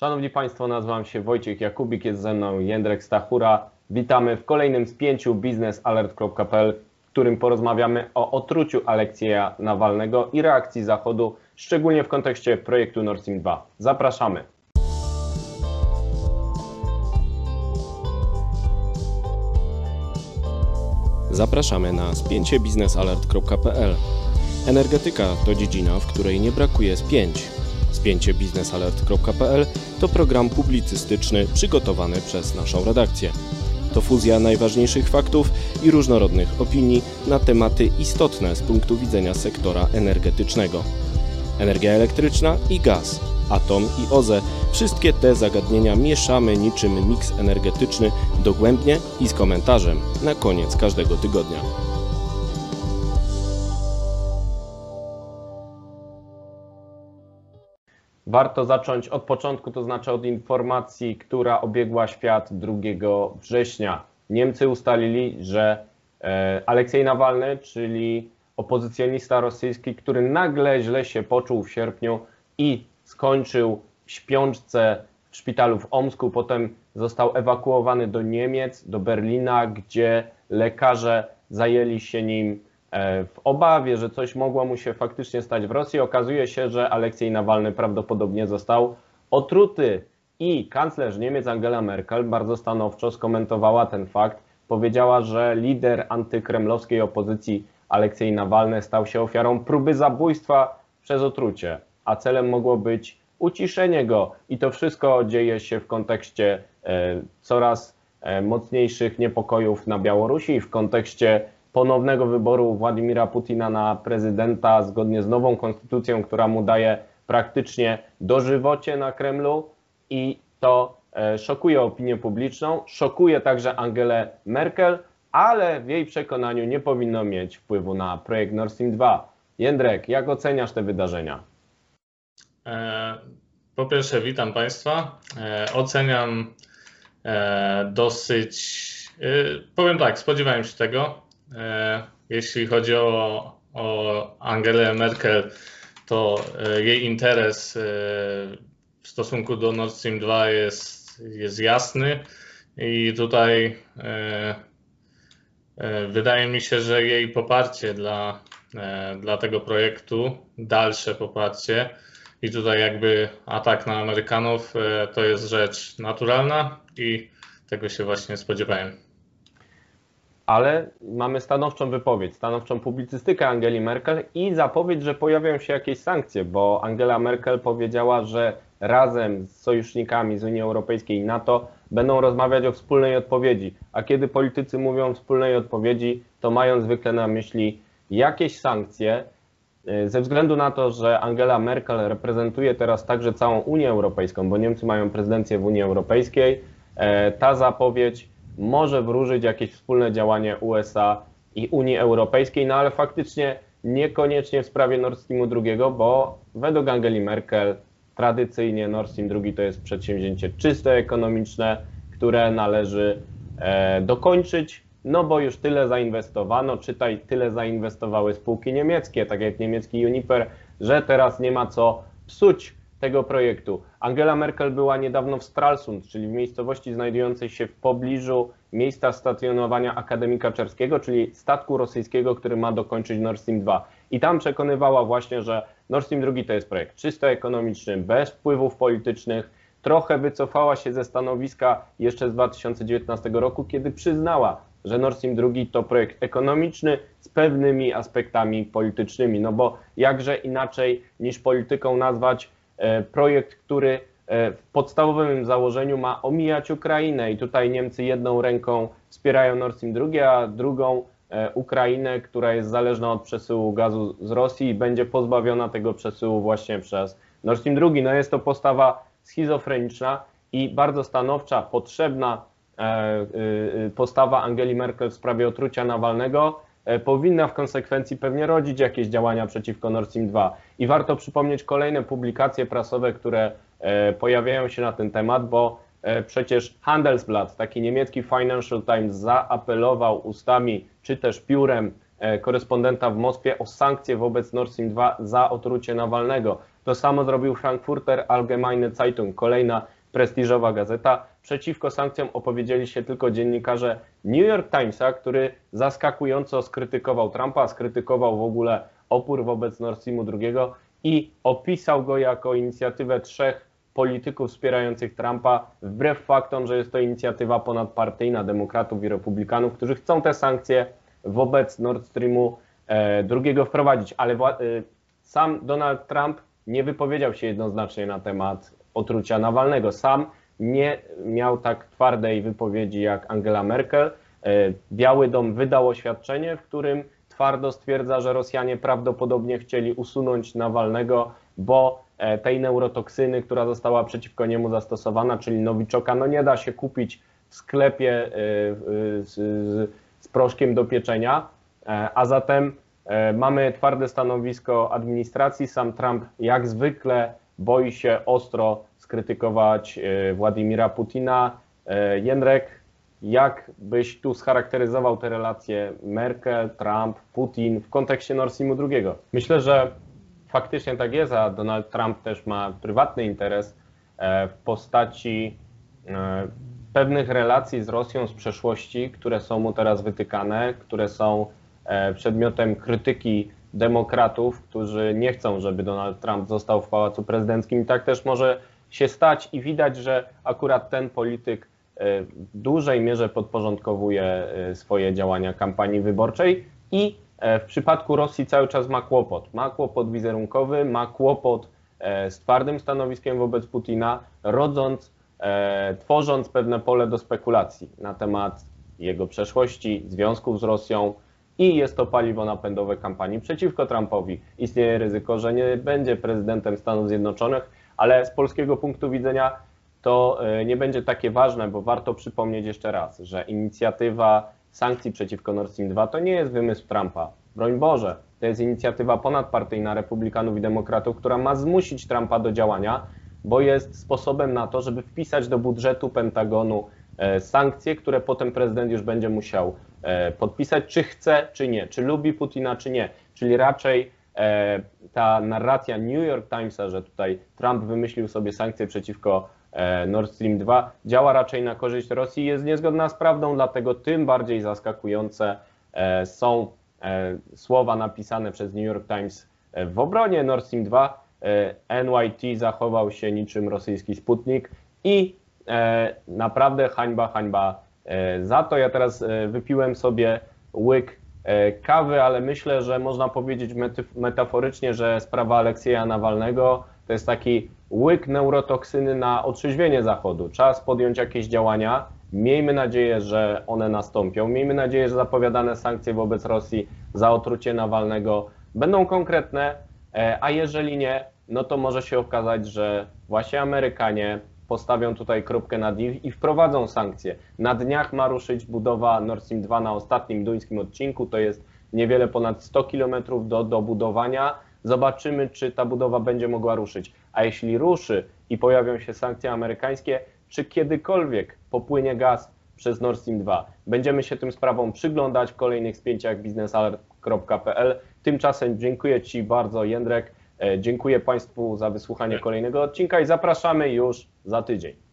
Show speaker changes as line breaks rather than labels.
Szanowni Państwo, nazywam się Wojciech Jakubik, jest ze mną Jędrek Stachura. Witamy w kolejnym spięciu biznesalert.pl, w którym porozmawiamy o otruciu Aleksieja Nawalnego i reakcji Zachodu, szczególnie w kontekście projektu Nord Stream 2. Zapraszamy.
Zapraszamy na spięciebiznesalert.pl. Energetyka to dziedzina, w której nie brakuje spięć. Spięciebiznesalert.pl to program publicystyczny przygotowany przez naszą redakcję. To fuzja najważniejszych faktów i różnorodnych opinii na tematy istotne z punktu widzenia sektora energetycznego. Energia elektryczna i gaz, atom i OZE wszystkie te zagadnienia mieszamy niczym miks energetyczny dogłębnie i z komentarzem na koniec każdego tygodnia.
Warto zacząć od początku, to znaczy od informacji, która obiegła świat 2 września. Niemcy ustalili, że e, Aleksiej Nawalny, czyli opozycjonista rosyjski, który nagle źle się poczuł w sierpniu i skończył w śpiączce w szpitalu w Omsku, potem został ewakuowany do Niemiec, do Berlina, gdzie lekarze zajęli się nim w obawie, że coś mogło mu się faktycznie stać w Rosji. Okazuje się, że Aleksiej Nawalny prawdopodobnie został otruty i kanclerz Niemiec Angela Merkel bardzo stanowczo skomentowała ten fakt. Powiedziała, że lider antykremlowskiej opozycji Aleksiej Nawalny stał się ofiarą próby zabójstwa przez otrucie, a celem mogło być uciszenie go. I to wszystko dzieje się w kontekście e, coraz e, mocniejszych niepokojów na Białorusi, w kontekście ponownego wyboru Władimira Putina na prezydenta zgodnie z nową konstytucją, która mu daje praktycznie dożywocie na Kremlu i to e, szokuje opinię publiczną, szokuje także Angelę Merkel, ale w jej przekonaniu nie powinno mieć wpływu na projekt Nord Stream 2. Jędrek, jak oceniasz te wydarzenia?
E, po pierwsze, witam Państwa. E, oceniam dosyć. Powiem tak, spodziewałem się tego. Jeśli chodzi o, o Angelę Merkel, to jej interes w stosunku do Nord Stream 2 jest, jest jasny i tutaj wydaje mi się, że jej poparcie dla, dla tego projektu, dalsze poparcie, i tutaj jakby atak na Amerykanów e, to jest rzecz naturalna i tego się właśnie spodziewałem.
Ale mamy stanowczą wypowiedź, stanowczą publicystykę Angeli Merkel i zapowiedź, że pojawią się jakieś sankcje, bo Angela Merkel powiedziała, że razem z sojusznikami z Unii Europejskiej i NATO będą rozmawiać o wspólnej odpowiedzi. A kiedy politycy mówią o wspólnej odpowiedzi, to mają zwykle na myśli jakieś sankcje, Y, ze względu na to, że Angela Merkel reprezentuje teraz także całą Unię Europejską, bo Niemcy mają prezydencję w Unii Europejskiej, e, ta zapowiedź może wróżyć jakieś wspólne działanie USA i Unii Europejskiej, no ale faktycznie niekoniecznie w sprawie Nord Streamu II, bo według Angeli Merkel tradycyjnie Nord Stream II to jest przedsięwzięcie czyste ekonomiczne, które należy e, dokończyć no bo już tyle zainwestowano, czytaj, tyle zainwestowały spółki niemieckie, tak jak niemiecki Uniper, że teraz nie ma co psuć tego projektu. Angela Merkel była niedawno w Stralsund, czyli w miejscowości znajdującej się w pobliżu miejsca stacjonowania Akademika Czerskiego, czyli statku rosyjskiego, który ma dokończyć Nord Stream 2. I tam przekonywała właśnie, że Nord Stream 2 to jest projekt czysto ekonomiczny, bez wpływów politycznych. Trochę wycofała się ze stanowiska jeszcze z 2019 roku, kiedy przyznała, że Nord Stream 2 to projekt ekonomiczny z pewnymi aspektami politycznymi. No bo jakże inaczej niż polityką nazwać projekt, który e, w podstawowym założeniu ma omijać Ukrainę i tutaj Niemcy jedną ręką wspierają Nord Stream 2, a drugą e, Ukrainę, która jest zależna od przesyłu gazu z Rosji i będzie pozbawiona tego przesyłu właśnie przez Nord Stream 2. No jest to postawa schizofreniczna i bardzo stanowcza, potrzebna E, postawa Angeli Merkel w sprawie otrucia Nawalnego e, powinna w konsekwencji pewnie rodzić jakieś działania przeciwko Nord Stream 2. I warto przypomnieć kolejne publikacje prasowe, które e, pojawiają się na ten temat, bo przecież Handelsblatt, taki niemiecki Financial Times, zaapelował ustami czy też piórem korespondenta w Moskwie o sankcje wobec Nord Stream 2 za otrucie Nawalnego. To samo zrobił Frankfurter Allgemeine Zeitung, kolejna prestiżowa gazeta. Przeciwko sankcjom opowiedzieli się tylko dziennikarze New York Timesa, który zaskakująco skrytykował Trumpa, skrytykował w ogóle opór wobec Nord Streamu II i opisał go jako inicjatywę trzech polityków wspierających Trumpa, wbrew faktom, że jest to inicjatywa ponadpartyjna demokratów i republikanów, którzy chcą te sankcje wobec Nord Streamu II wprowadzić. Ale sam Donald Trump nie wypowiedział się jednoznacznie na temat otrucia Nawalnego. Sam nie miał tak twardej wypowiedzi jak Angela Merkel. Biały Dom wydał oświadczenie, w którym twardo stwierdza, że Rosjanie prawdopodobnie chcieli usunąć Nawalnego, bo tej neurotoksyny, która została przeciwko niemu zastosowana, czyli nowiczoka, no nie da się kupić w sklepie z, z, z proszkiem do pieczenia, a zatem mamy twarde stanowisko administracji. Sam Trump jak zwykle boi się ostro skrytykować Władimira Putina. Jędrek, jak byś tu scharakteryzował te relacje Merkel, Trump, Putin w kontekście Nord Streamu II? Myślę, że faktycznie tak jest, a Donald Trump też ma prywatny interes w postaci pewnych relacji z Rosją z przeszłości, które są mu teraz wytykane, które są przedmiotem krytyki demokratów, którzy nie chcą, żeby Donald Trump został w pałacu prezydenckim. I tak też może się stać i widać, że akurat ten polityk w dużej mierze podporządkowuje swoje działania kampanii wyborczej i w przypadku Rosji cały czas ma kłopot. Ma kłopot wizerunkowy, ma kłopot z twardym stanowiskiem wobec Putina, rodząc, tworząc pewne pole do spekulacji na temat jego przeszłości, związków z Rosją i jest to paliwo napędowe kampanii przeciwko Trumpowi. Istnieje ryzyko, że nie będzie prezydentem Stanów Zjednoczonych, ale z polskiego punktu widzenia to nie będzie takie ważne, bo warto przypomnieć jeszcze raz, że inicjatywa sankcji przeciwko Nord Stream 2 to nie jest wymysł Trumpa. Broń Boże, to jest inicjatywa ponadpartyjna Republikanów i Demokratów, która ma zmusić Trumpa do działania, bo jest sposobem na to, żeby wpisać do budżetu Pentagonu sankcje, które potem prezydent już będzie musiał podpisać, czy chce, czy nie, czy lubi Putina, czy nie. Czyli raczej ta narracja New York Timesa, że tutaj Trump wymyślił sobie sankcje przeciwko Nord Stream 2, działa raczej na korzyść Rosji i jest niezgodna z prawdą, dlatego tym bardziej zaskakujące są słowa napisane przez New York Times w obronie Nord Stream 2. NYT zachował się niczym rosyjski Sputnik i naprawdę hańba, hańba za to. Ja teraz wypiłem sobie łyk kawy, ale myślę, że można powiedzieć metaforycznie, że sprawa Aleksieja Nawalnego to jest taki łyk neurotoksyny na otrzeźwienie Zachodu. Czas podjąć jakieś działania. Miejmy nadzieję, że one nastąpią. Miejmy nadzieję, że zapowiadane sankcje wobec Rosji za otrucie Nawalnego będą konkretne, a jeżeli nie, no to może się okazać, że właśnie Amerykanie postawią tutaj kropkę nad i i wprowadzą sankcje. Na dniach ma ruszyć budowa Nord Stream 2 na ostatnim duńskim odcinku, to jest niewiele ponad 100 km do, do budowania. Zobaczymy, czy ta budowa będzie mogła ruszyć. A jeśli ruszy i pojawią się sankcje amerykańskie, czy kiedykolwiek popłynie gaz przez Nord Stream 2? Będziemy się tym sprawom przyglądać w kolejnych spięciach biznesalert.pl. Tymczasem dziękuję Ci bardzo, Jędrek. Dziękuję Państwu za wysłuchanie kolejnego odcinka i zapraszamy już za tydzień.